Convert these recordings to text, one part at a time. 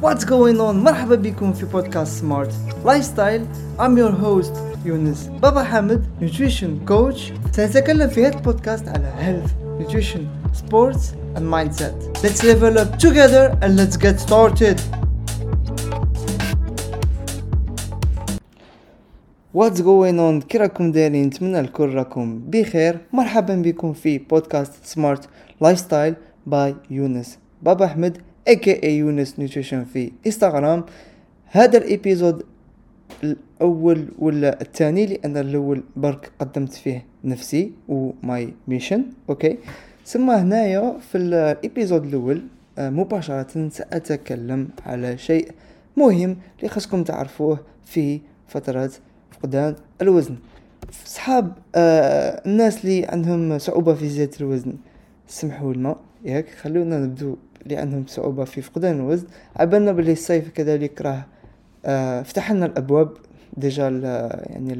What's going on? مرحبا بكم في بودكاست smart lifestyle I'm your host يونس بابا حامد nutrition coach. سنتكلم في هذا البودكاست على health nutrition sports and mindset. Let's level up together and let's get started. What's going on? كي راكم دايرين نتمنى الكل راكم بخير. مرحبا بكم في بودكاست smart lifestyle by يونس بابا احمد aka يونس nutrition في انستغرام هذا ال episode الأول ولا الثاني؟ لأن الأول برك قدمت فيه نفسي و my mission okay. ثم هنايا في ال episode الأول آه، مباشرة سأتكلم على شيء مهم اللي خاصكم تعرفوه في فترة فقدان الوزن. صحاب آه الناس اللي عندهم صعوبة في زيادة الوزن سمحوا لنا ياك خلونا نبدو اللي عندهم صعوبة في فقدان الوزن. عبالنا بلي الصيف كذلك راه آه فتح لنا الأبواب. déjà يعني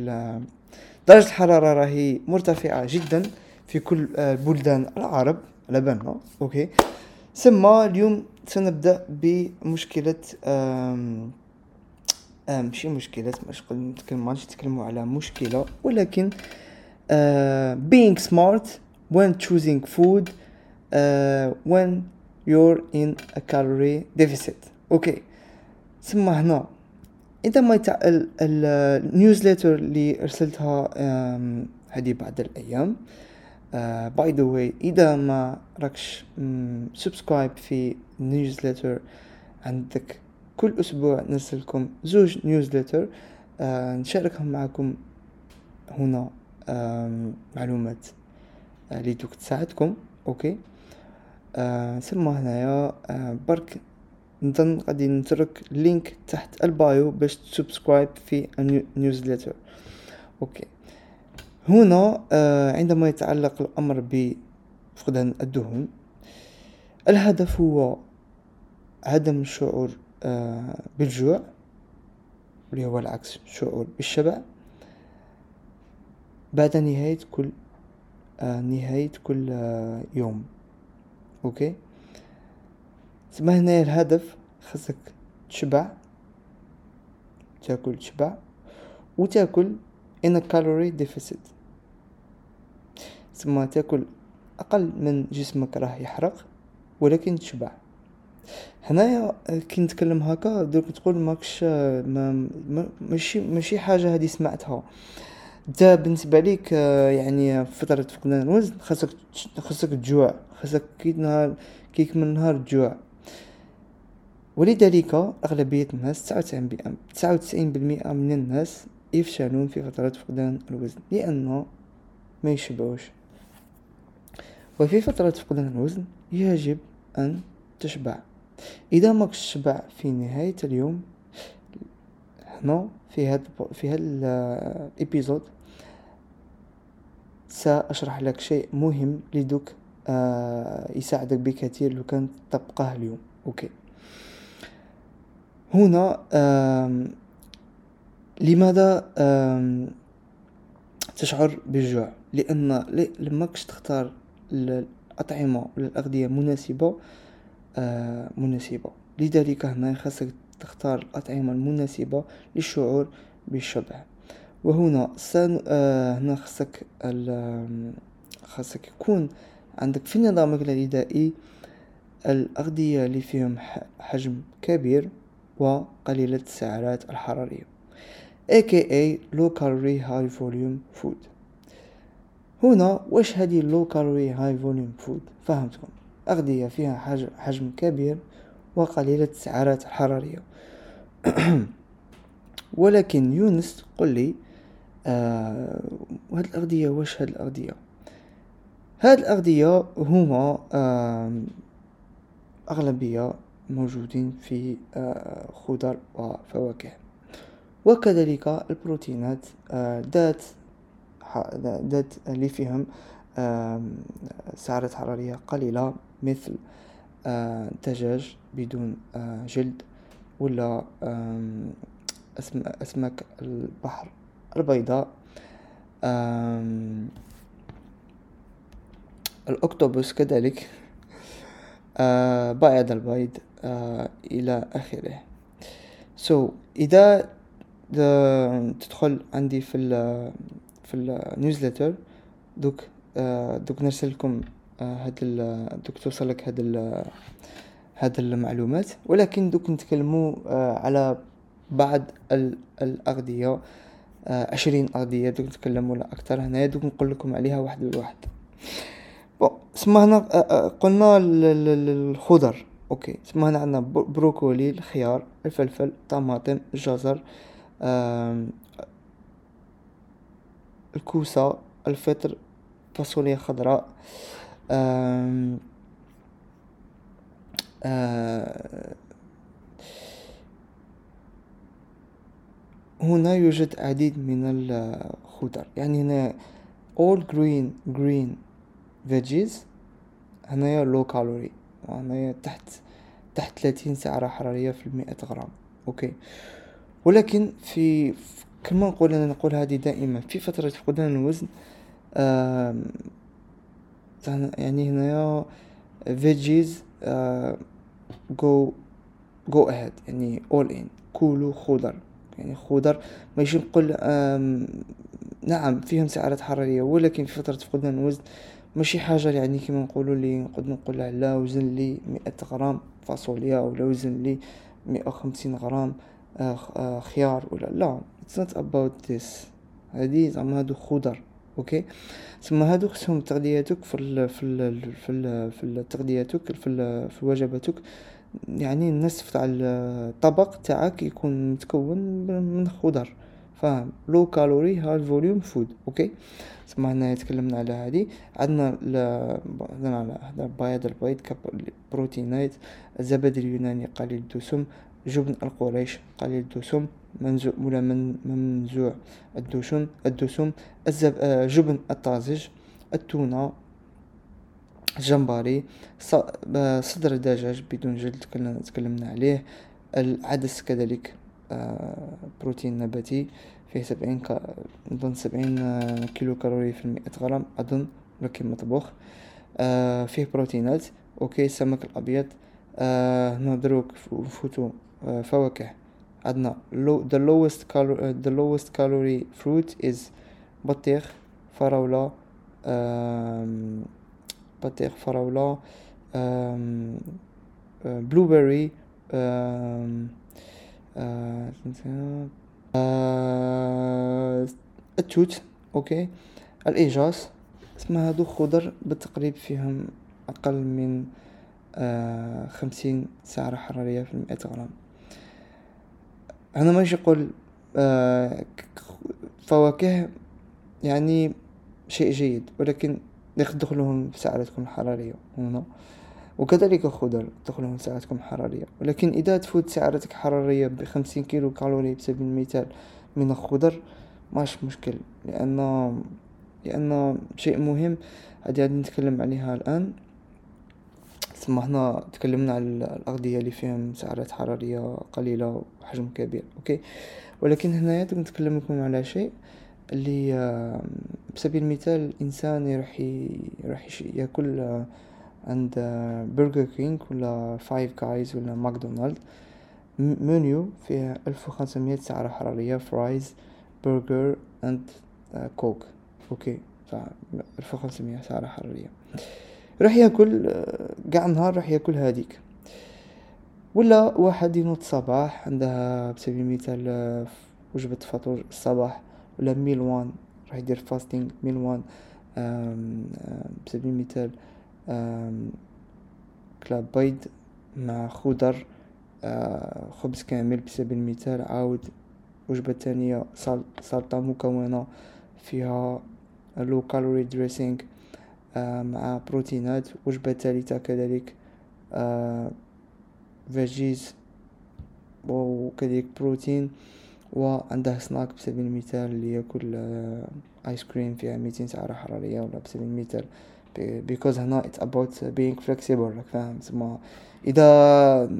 درجة الحرارة راهي مرتفعة جدا في كل آه بلدان العرب على بالنا. okay. ثم اليوم سنبدأ بمشكلة ماشي مشكلة مش نتكلم ماش نتكلموا على مشكلة ولكن آه being smart when choosing food when you're in a calorie deficit. okay ثم هنا. إذا ما تاع ال newsletter اللي أرسلتها هذه بعد الأيام. by the way إذا ما راكش subscribe في newsletter عندك كل أسبوع نرسل لكم زوج newsletter آه نشاركهم معكم هنا آه معلومات اللي دوك تساعدكم. okay آه ثم هنايا آه برك نظن غادي نترك link تحت ال bio باش ت subscribe في ال newsletter. okay. هنا آه عندما يتعلق الأمر بفقدان الدهون الهدف هو عدم الشعور بالجوع اللي هو العكس الشعور بالشبع. بعد نهاية كل نهاية كل يوم. أوكي؟ ثم هنا الهدف؟ خاصك تشبع تاكل تشبع وتاكل in a calorie deficit. ثم تاكل أقل من جسمك راه يحرق ولكن تشبع. هنايا كي نتكلم هكا دوك تقول ماكش ما ماشي ماشي حاجة هذه سمعتها. انت بالنسبة ليك يعني فترة فقدان الوزن خاصك خاصك تجوع خاصك كي نهار كي يكمل نهار تجوع. ولذلك أغلبية الناس تسعة وتسعين بالمئة من الناس يفشلون في فترة فقدان الوزن لأنه ما يشبعوش. وفي فترة فقدان الوزن يجب أن تشبع. إذا ما تشبع في نهاية اليوم هنا في هذا في هذا الإبيزود سأشرح لك شيء مهم لدوك آه يساعدك بكثير لو كان تبقاه اليوم. أوكي. هنا آه لماذا آه تشعر بالجوع؟ لأن لما كش تختار الأطعمة والأغذية مناسبة آه مناسبة. لذلك هنا خاصك تختار الأطعمة المناسبة للشعور بالشبع. وهنا سن آه هنا خاصك خاصك يكون عندك في نظامك الغذائي الأغذية اللي فيهم حجم كبير وقليلة السعرات الحرارية. Aka low calorie high volume food. هنا واش هذه low calorie high volume food فهمتكم. أغذية فيها حجم كبير وقليلة السعرات الحرارية. ولكن يونس قل لي آه هاد الأغذية واش هاد الأغذية؟ هاد الأغذية هما آه أغلبية موجودين في آه خضر وفواكه. وكذلك البروتينات آه ذات ذات اللي فيهم آه سعرات حرارية قليلة مثل آه بدون آه جلد ولا أسماك البحر. البيضاء الأكتوبوس كذلك آه بائض البيض آه إلى آخره. So, إذا تدخل عندي في ال في النيوزلتر دوك آه دوك نرسل لكم هاد دوك توصل لك هاد هاد المعلومات. ولكن دوك نتكلمو على بعض الأغذية. عشرين أغذية دوك نتكلمو على أكثر هنايا دوك نقول لكم عليها واحد بواحد bon سما هنا آه، آه، قلنا الخضر. okay سما هنا عندنا بروكولي الخيار الفلفل الطماطم الجزر الكوسة الفطر فاصوليا خضراء آه، هنا يوجد عديد من الخضر. يعني هنا all green green veggies هنايا لو كالوري هنايا تحت تحت 30 سعرة حرارية في المئة غرام. أوكي. ولكن في كما نقول أنا نقول هذه دائما. في فترة فقدان الوزن يعني هنايا فيجيز جو جو اهيد يعني اول ان كلوا خضر. يعني خضر ماشي نقول نعم فيهم سعرات حرارية ولكن في فترة فقدان الوزن ماشي حاجة يعني كيما نقولوا لي نقد نقول على وزن لي مئة غرام فاصوليا ولا وزن لي مئة وخمسين غرام آه، آه، خيار ولا لا it's not about this. هادي زعما هادو خضر أوكي؟ ثم هادو خصهم تغذيتك في ال في ال في في تغذيتك في في وجباتك يعني النصف تاع الطبق تاعك يكون متكون من خضر. فاهم؟ low calorie high volume food okay سما هنا تكلمنا على هذه عندنا هنا على بياض البيض كبروتينات الزبادي اليوناني قليل الدسم. جبن القريش قليل الدسم. منزوع ولا من منزوع الدسم. الدسم. الزب... آه، جبن الطازج. التونة. الجمبري آه، صدر الدجاج بدون جلد تكلمنا عليه. العدس كذلك آه، بروتين نباتي فيه سبعين ك... نظن سبعين آه، كيلو كالوري في المئة غرام أظن لكن مطبوخ. فيه بروتينات okay السمك الأبيض. نهضروك نفوتو آه فواكه. عندنا the lowest calorie the lowest calorie fruit is بطيخ فراولة بطيخ فراولة آم blueberry آه آه التوت okay. الايجاص سما هادو خضر بالتقريب فيهم أقل من آه خمسين سعرة حرارية في المئة غرام. أنا ماشي يقول آه فواكه يعني شيء جيد ولكن يدخلهم سعرتكم الحرارية هنا. وكذلك الخضر تدخلهم سعراتكم حرارية ولكن إذا تفوت سعرتك حرارية بخمسين كيلو كالوري بسبيل المثال من الخضر ماش مشكل. لأن لأن شيء مهم هذه غادي نتكلم عليها الآن. ثم هنا تكلمنا على الأغذية اللي فيهم سعرات حرارية قليلة وحجم كبير أوكي؟ ولكن هنايا نتكلم لكم على شيء. اللي بسبيل المثال الإنسان يروح يروح يأكل عند Burger King ولا Five Guys ولا McDonald's menu فيه ألف وخمسمية سعرة حرارية fries burger and Coke okay. ألف وخمسمية سعرة حرارية. راح يأكل قاع النهار راح يأكل هذيك ولا واحد ينوض الصباح عندها بسبيل المثال وجبة فطور الصباح. ولا meal one راح يدير fasting meal one بسبيل المثال كلا بيض مع خضر آه، خبز كامل بسبيل المثال عاود وجبة تانية سلطة مكونة فيها low calorie dressing مع بروتينات وجبة ثالثة كذلك veggies آه، وكذلك بروتين. وعنده سناك بسبيل المثال اللي ياكل ice cream فيها ميتين سعرة حرارية ولا بسبيل المثال because هنا it's about being flexible راك فاهم؟ تسمى إذا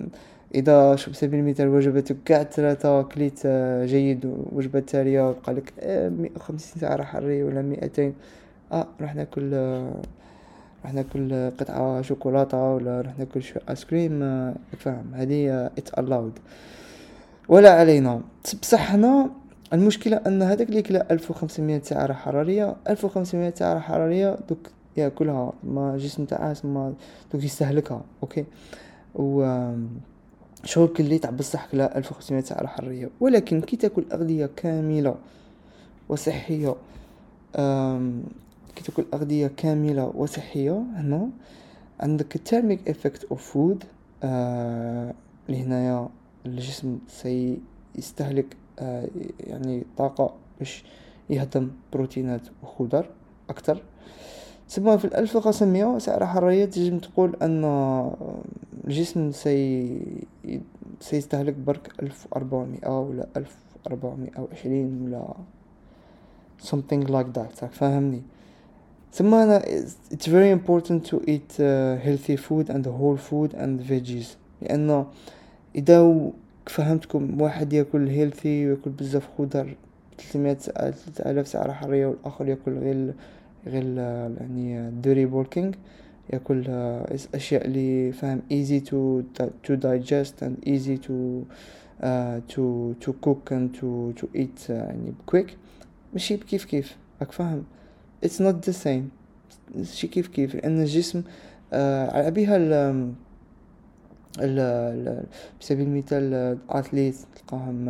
إذا شو بسبيل المثال وجبتك كاع ثلاثة كليت آه، جيد وجبة تالية قالك مئة وخمسين سعرة حرارية ولا مئتين آه راح ناكل آه، راح ناكل قطعة شوكولاتة ولا راح ناكل شو ice cream آه، فاهم؟ هذه it's allowed ولا علينا. بصح هنا المشكلة أن هذاك اللي كلا ألف وخمسمية سعرة حرارية ألف وخمسمية سعرة حرارية دوك ياكلها ما جسم تاعها ما دوك يستهلكها okay؟ و شغل كلي تاع بصح كلا ألف وخمسمية سعرة حرارية. ولكن كي تاكل أغذية كاملة وصحية كي تاكل أغذية كاملة وصحية هنا عندك ال thermic effect of food لهنايا الجسم سيستهلك آه يعني طاقة باش يهضم بروتينات وخضر أكتر. ثم في الألف وخمسمية سعر حرارية تجم تقول أن الجسم سي سيستهلك برك ألف وأربعمائة ولا ألف وأربعمائة وعشرين ولا something like that فاهمني ثم أنا it's very important to eat uh, healthy food and whole food and veggies لأنه إذا فهمتكم واحد يأكل healthy ويأكل بزاف خضر 300 3000 سعرة حرارية والآخر يأكل غير غير يعني dirty bulking يأكل أشياء اللي فاهم to digest and easy to uh, to to cook and to to eat uh, يعني quick. ماشي بكيف كيف؟ راك فاهم. It's not the same. شي كيف كيف؟ لأن الجسم آه على بها بسبيل المثال الأتليت تلقاهم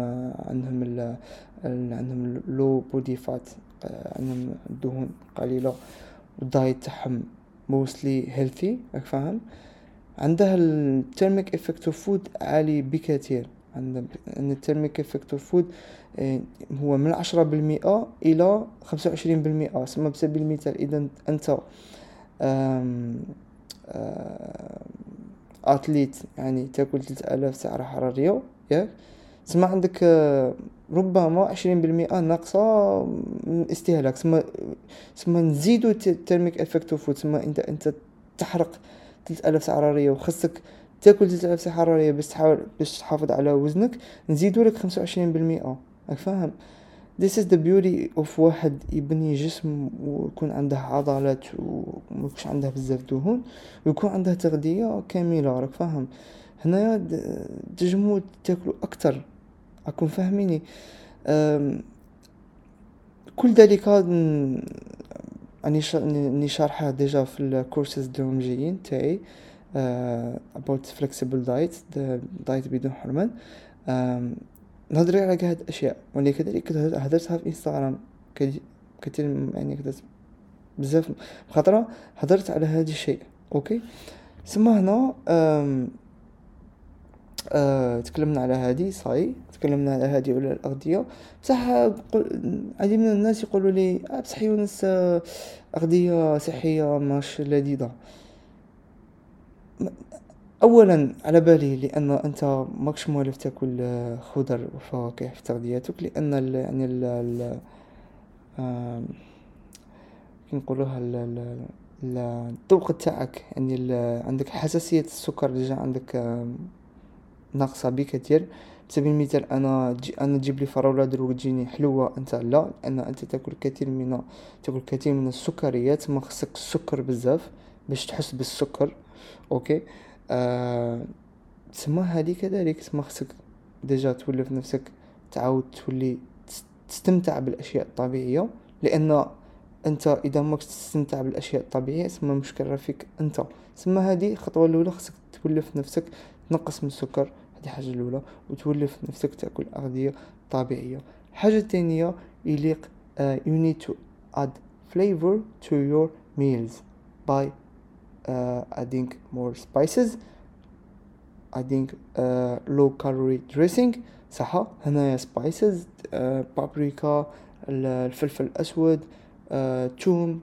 عندهم ال عندهم لو بودي فات عندهم دهون قليلة والدايت تاعهم mostly healthy راك فاهم؟ عندها ال thermic effect of food عالي بكثير. عند ال thermic effect of food هو من عشرة بالمئة إلى خمسة وعشرين بالمئة تسمى بسبيل المثال إذا أنت athlete يعني تأكل تلت آلاف سعرة حرارية ياك؟ تسمى عندك آه، ربما عشرين بالمئة ناقصة من استهلاك. تسمى تسمى نزيدو thermic effect of تسمى إنت إنت تحرق تلت آلاف سعرة حرارية وخصك تأكل تلت آلاف سعرة حرارية باش تحاول باش تحافظ على وزنك نزيدو لك خمسة وعشرين بالمئة. راك فاهم؟ This is the beauty of واحد يبني جسم ويكون عنده عضلات وميكونش عنده بزاف دهون ويكون عنده تغذية كاملة راك فاهم؟ هنايا تجمو تاكلو أكتر. راكم فاهميني؟ كل ذلك أني شارحه déjà في الكورسز اللي جايين تاعي about flexible diet diet بدون حرمان. نهضر على هاد الاشياء ولي كذلك هدرتها في انستغرام كثير يعني كدرت بزاف خاطر هدرت على هذا الشيء okay؟ ثم هنا آه تكلمنا على هذه صاي تكلمنا على هذه ولا الأغذية؟ بصح عديد من الناس يقولوا لي آه بصح يونس آه أغذية صحية ماش لذيذة. اولا على بالي لأن أنت ماكش موالف تاكل خضر وفواكه في تغذيتك لأن ال يعني ال ال كي نقولوها الذوق تاعك يعني عندك حساسية السكر déjà عندك ناقصة بكثير. بسبيل المثال أنا جي أنا تجيب لي فراولة دروك تجيني حلوة أنت لا لأن أنت تاكل كثير من تاكل كثير من السكريات ما خصك السكر بزاف باش تحس بالسكر okay؟ تسمى هذه كذلك تسمى خصك déjà تولف نفسك تعاود تولي تستمتع بالأشياء الطبيعية لأن أنت إذا ماكش تستمتع بالأشياء الطبيعية تسمى مشكل فيك أنت. تسمى هذه الخطوه الأولى خصك تولف نفسك تنقص من السكر هذه حاجة الأولى وتولف نفسك تأكل أغذية طبيعية. الحاجة الثانية يليق uh, you need to add flavor to your meals by uh, adding more spices adding uh, low calorie dressing. صح هنايا spices uh, بابريكا الفلفل الأسود توم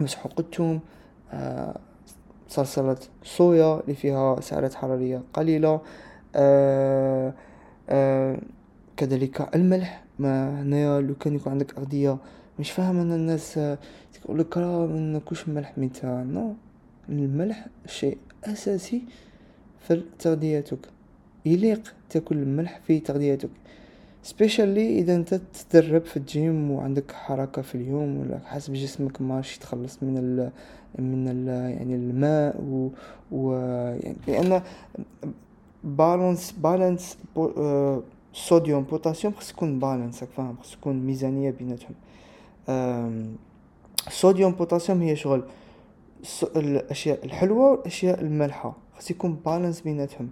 مسحوق التوم صلصلة صويا اللي فيها سعرات حرارية قليلة آه آه كذلك الملح. ما هنايا لو كان يكون عندك أغذية مش فاهم إن الناس تقول لك راه ما ناكلش ملح ميتا نو الملح شيء أساسي في تغذيتك. يليق تاكل الملح في تغذيتك specially إذا أنت تدرب في الجيم وعندك حركة في اليوم ولا حاسب جسمك ماشي يتخلص من ال من ال يعني الماء و, و يعني لأن balance balance صوديوم بوتاسيوم خص يكون balance فاهم؟ خص يكون ميزانية بيناتهم. صوديوم بوتاسيوم هي شغل. الأشياء الحلوة والأشياء المالحة. خص يكون بالانس بيناتهم.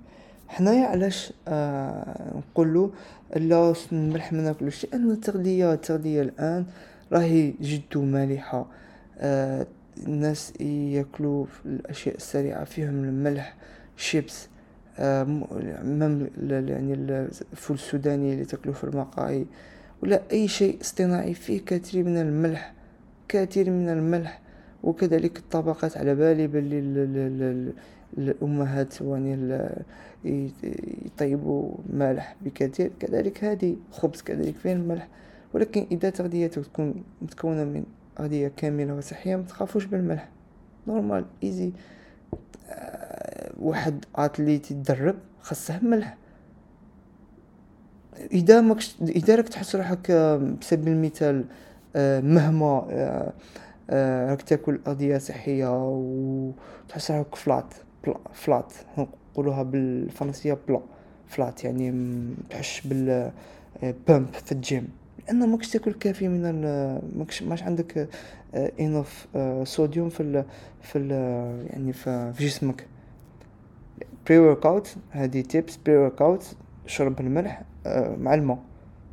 حنايا علاش آه نقولو لا الملح ما ناكلوش؟ لأن التغذية التغذية الآن راهي جد مالحة. آه الناس ياكلوا الأشياء السريعة فيهم الملح شيبس آه يعني الفول السوداني اللي تاكلوه في المقاهي ولا أي شيء اصطناعي فيه كثير من الملح كثير من الملح. وكذلك الطبقات على بالي باللي الأمهات يعني يطيبوا مالح بكثير. كذلك هذه خبز كذلك فيه الملح. ولكن إذا تغذيتك تكون متكونة من أغذية كاملة وصحية متخافوش بالملح. normal easy أه واحد athlete يتدرب خاصه ملح. إذا ماكش إذا راك تحس روحك بسبيل المثال أه مهما راك تاكل اغذيه صحية وتحس روحك flat flat. نقولوها بالفرنسية plat flat. يعني متحش بال pump في الجيم. لأن ماكش تاكل كافي من ماكش ماش عندك enough sodium في ال في ال يعني في جسمك. بري ورك اوت هذه تيبس بري ورك اوت شرب الملح مع الماء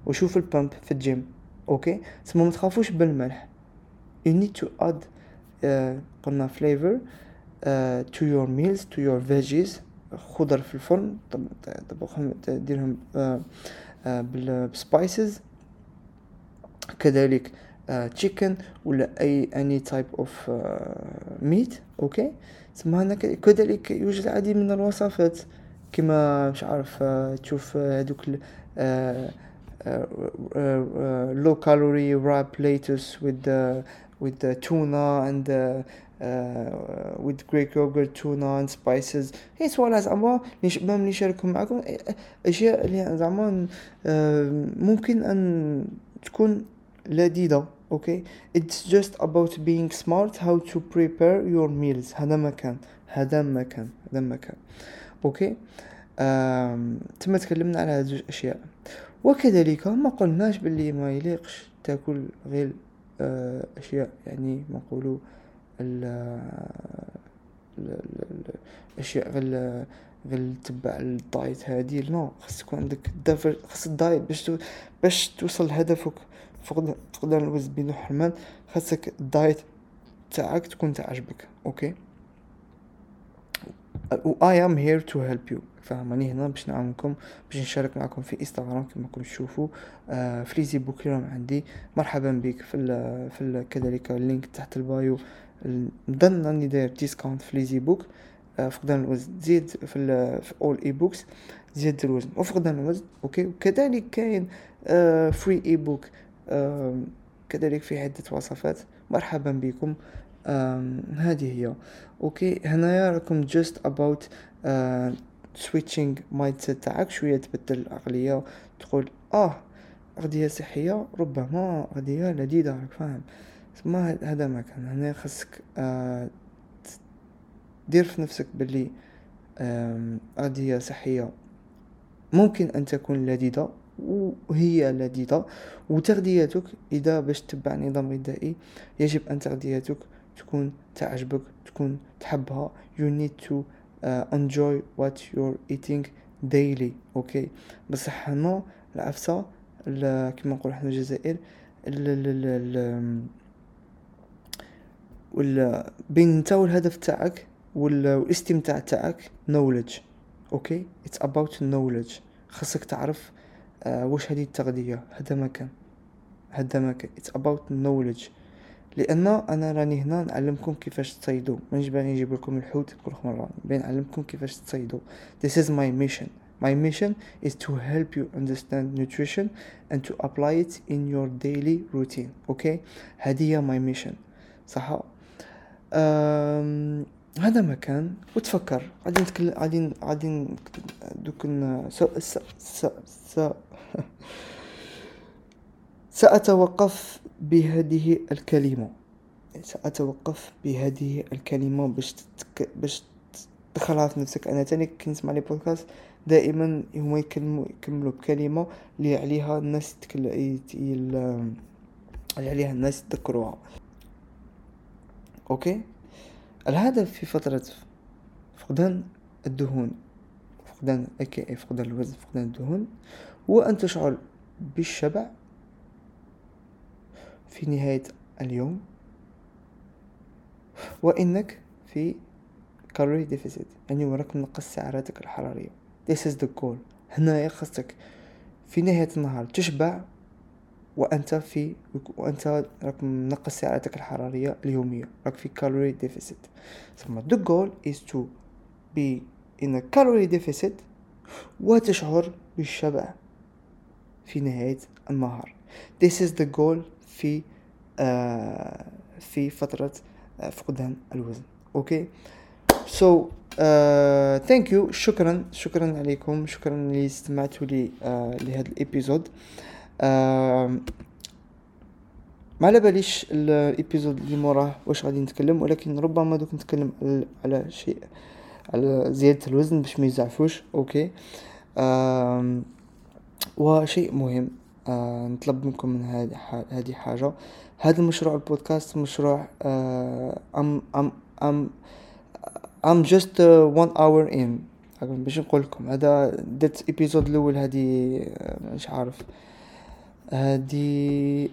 وشوف ال pump في ال gym. okay؟ تسمى ما تخافوش بالملح. You need to add uh, قلنا flavor uh, to your meals to your veggies. خضر في الفرن طبخهم ديرهم uh, بال spices كذلك chicken ولا أي any type of meat okay ثم هنا كذلك يوجد العديد من الوصفات. كما مش عارف تشوف هذوك low calorie wrap lettuce with with the tuna and the uh, with Greek yogurt tuna and spices. هي سؤال زعما اللي نشاركهم معكم. أشياء اللي زعما ممكن أن تكون لذيذة okay? It's just about being smart how to prepare your meals. هذا ما كان هذا ما كان هذا ما كان okay تم تكلمنا على هذه الأشياء. وكذلك ما قلناش باللي ما يليقش تاكل غير أشياء يعني نقولوا الاشياء غير غير تبع ال diet هادي لا خاص تكون عندك دافر خاص ال diet باش باش توصل لهدفك. فقد فقدان الوزن بدون حرمان. خاصك ال diet تاعك تكون تعجبك okay؟ I am here to help you. فهماني؟ هنا باش نعاونكم باش نشارك معكم في انستغرام كما راكم تشوفوا. آه في les ebooks راهم عندي. مرحبا بك في ال في ال كذلك ال link تحت ال bio. نظن راني داير discount في les ebooks فقدان الوزن. زيد في في اول ebooks زيادة الوزن وفقدان الوزن okay? وكذلك كاين free ebook كذلك في عدة وصفات. مرحبا بكم. هذه هي. okay هنايا راكم just about switching mindset تاعك شوية تبدل العقلية تقول آه أغذية صحية ربما أغذية لذيذة راك فاهم. ما هذا ما كان. هنا خاصك آه دير في نفسك باللي أغذية صحية ممكن أن تكون لذيذة وهي لذيذة وتغذيتك إذا باش تتبع نظام غذائي يجب أن تغذيتك تكون تعجبك تكون تحبها. You need to uh, enjoy what you're eating daily أوكي بصح هنا العفسة كما نقول حنا الجزائر ولا بين انت والهدف تاعك والاستمتاع تاعك knowledge okay it's about knowledge. خاصك تعرف آه واش هذه التغذية. هذا ما كان هذا ما كان it's about knowledge. لأن أنا راني هنا نعلمكم كيفاش تصيدوا مانيش باغي نجيب لكم الحوت كل مره باغي نعلمكم كيفاش تصيدوا this is my mission. My mission is to help you understand nutrition and to apply it in your daily routine. Okay? هذه هي my mission. صح؟ أم... هذا مكان. وتفكر. غادي نتكلم غادي غادي دوك س س س س سأتوقف بهذه الكلمة. سأتوقف بهذه الكلمة باش تتك... باش تدخلها في نفسك. أنا تاني كنسمع لي بودكاست دائما هما يكلموا يكملوا بكلمة اللي عليها الناس يتكل... يتيل... اللي عليها الناس يتذكروها okay؟ الهدف في فترة فقدان الدهون فقدان okay فقدان الوزن فقدان الدهون هو أن تشعر بالشبع في نهاية اليوم. وإنك في calorie deficit يعني وراك منقص سعراتك الحرارية. This is the goal. هنايا خاصك في نهاية النهار. تشبع وأنت في وأنت راك منقص سعراتك الحرارية اليومية. راك في كالوري ديفيسيت ثم the goal is to be in a calorie deficit وتشعر بالشبع في نهاية النهار. This is the goal. في آه في فترة آه فقدان الوزن. okay؟ so thank you شكرا شكرا عليكم. شكرا اللي استمعتوا لي uh, لهذا ال episode. uh, ما على باليش ال episode اللي موراه واش غادي نتكلم ولكن ربما دوك نتكلم على شيء على زيادة الوزن باش ما يزعفوش. okay؟ uh, وشيء مهم. آه نطلب منكم من هذه حاجة. هذا المشروع البودكاست مشروع آه ام ام ام ام جاست وان اور ان باش نقول لكم هذا درت ايبيزود الأول هذه مش عارف. هذه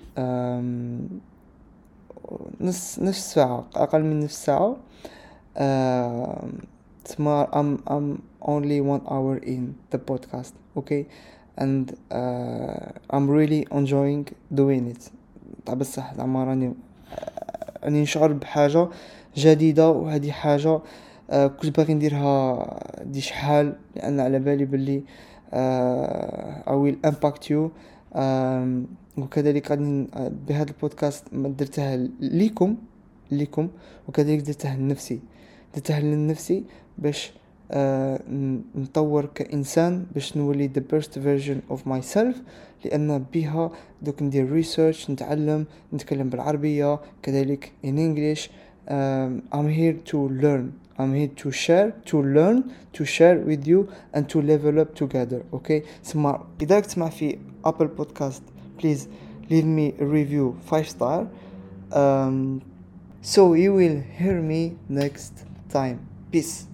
نص نص ساعة أقل من نص ساعة. تسمى I'm I'm only one hour in the podcast okay and uh, I'm really enjoying doing it. طيب بصح زعما راني راني نشعر بحاجة جديدة وهذه حاجة آه كنت باغي نديرها دي شحال لأن على بالي بلي آه will impact you. آه وكذلك غادي بهذا البودكاست درتها ليكم ليكم وكذلك درتها لنفسي. درتها لنفسي باش آه نطور كإنسان باش نولي the best version of myself لأن بها دوك ندير research نتعلم نتكلم بالعربية كذلك in English um, I'm here to learn I'm here to share to learn to share with you and to level up together okay سمع إذا تسمع في Apple Podcast please leave me a review 5 star um, so you will hear me next time peace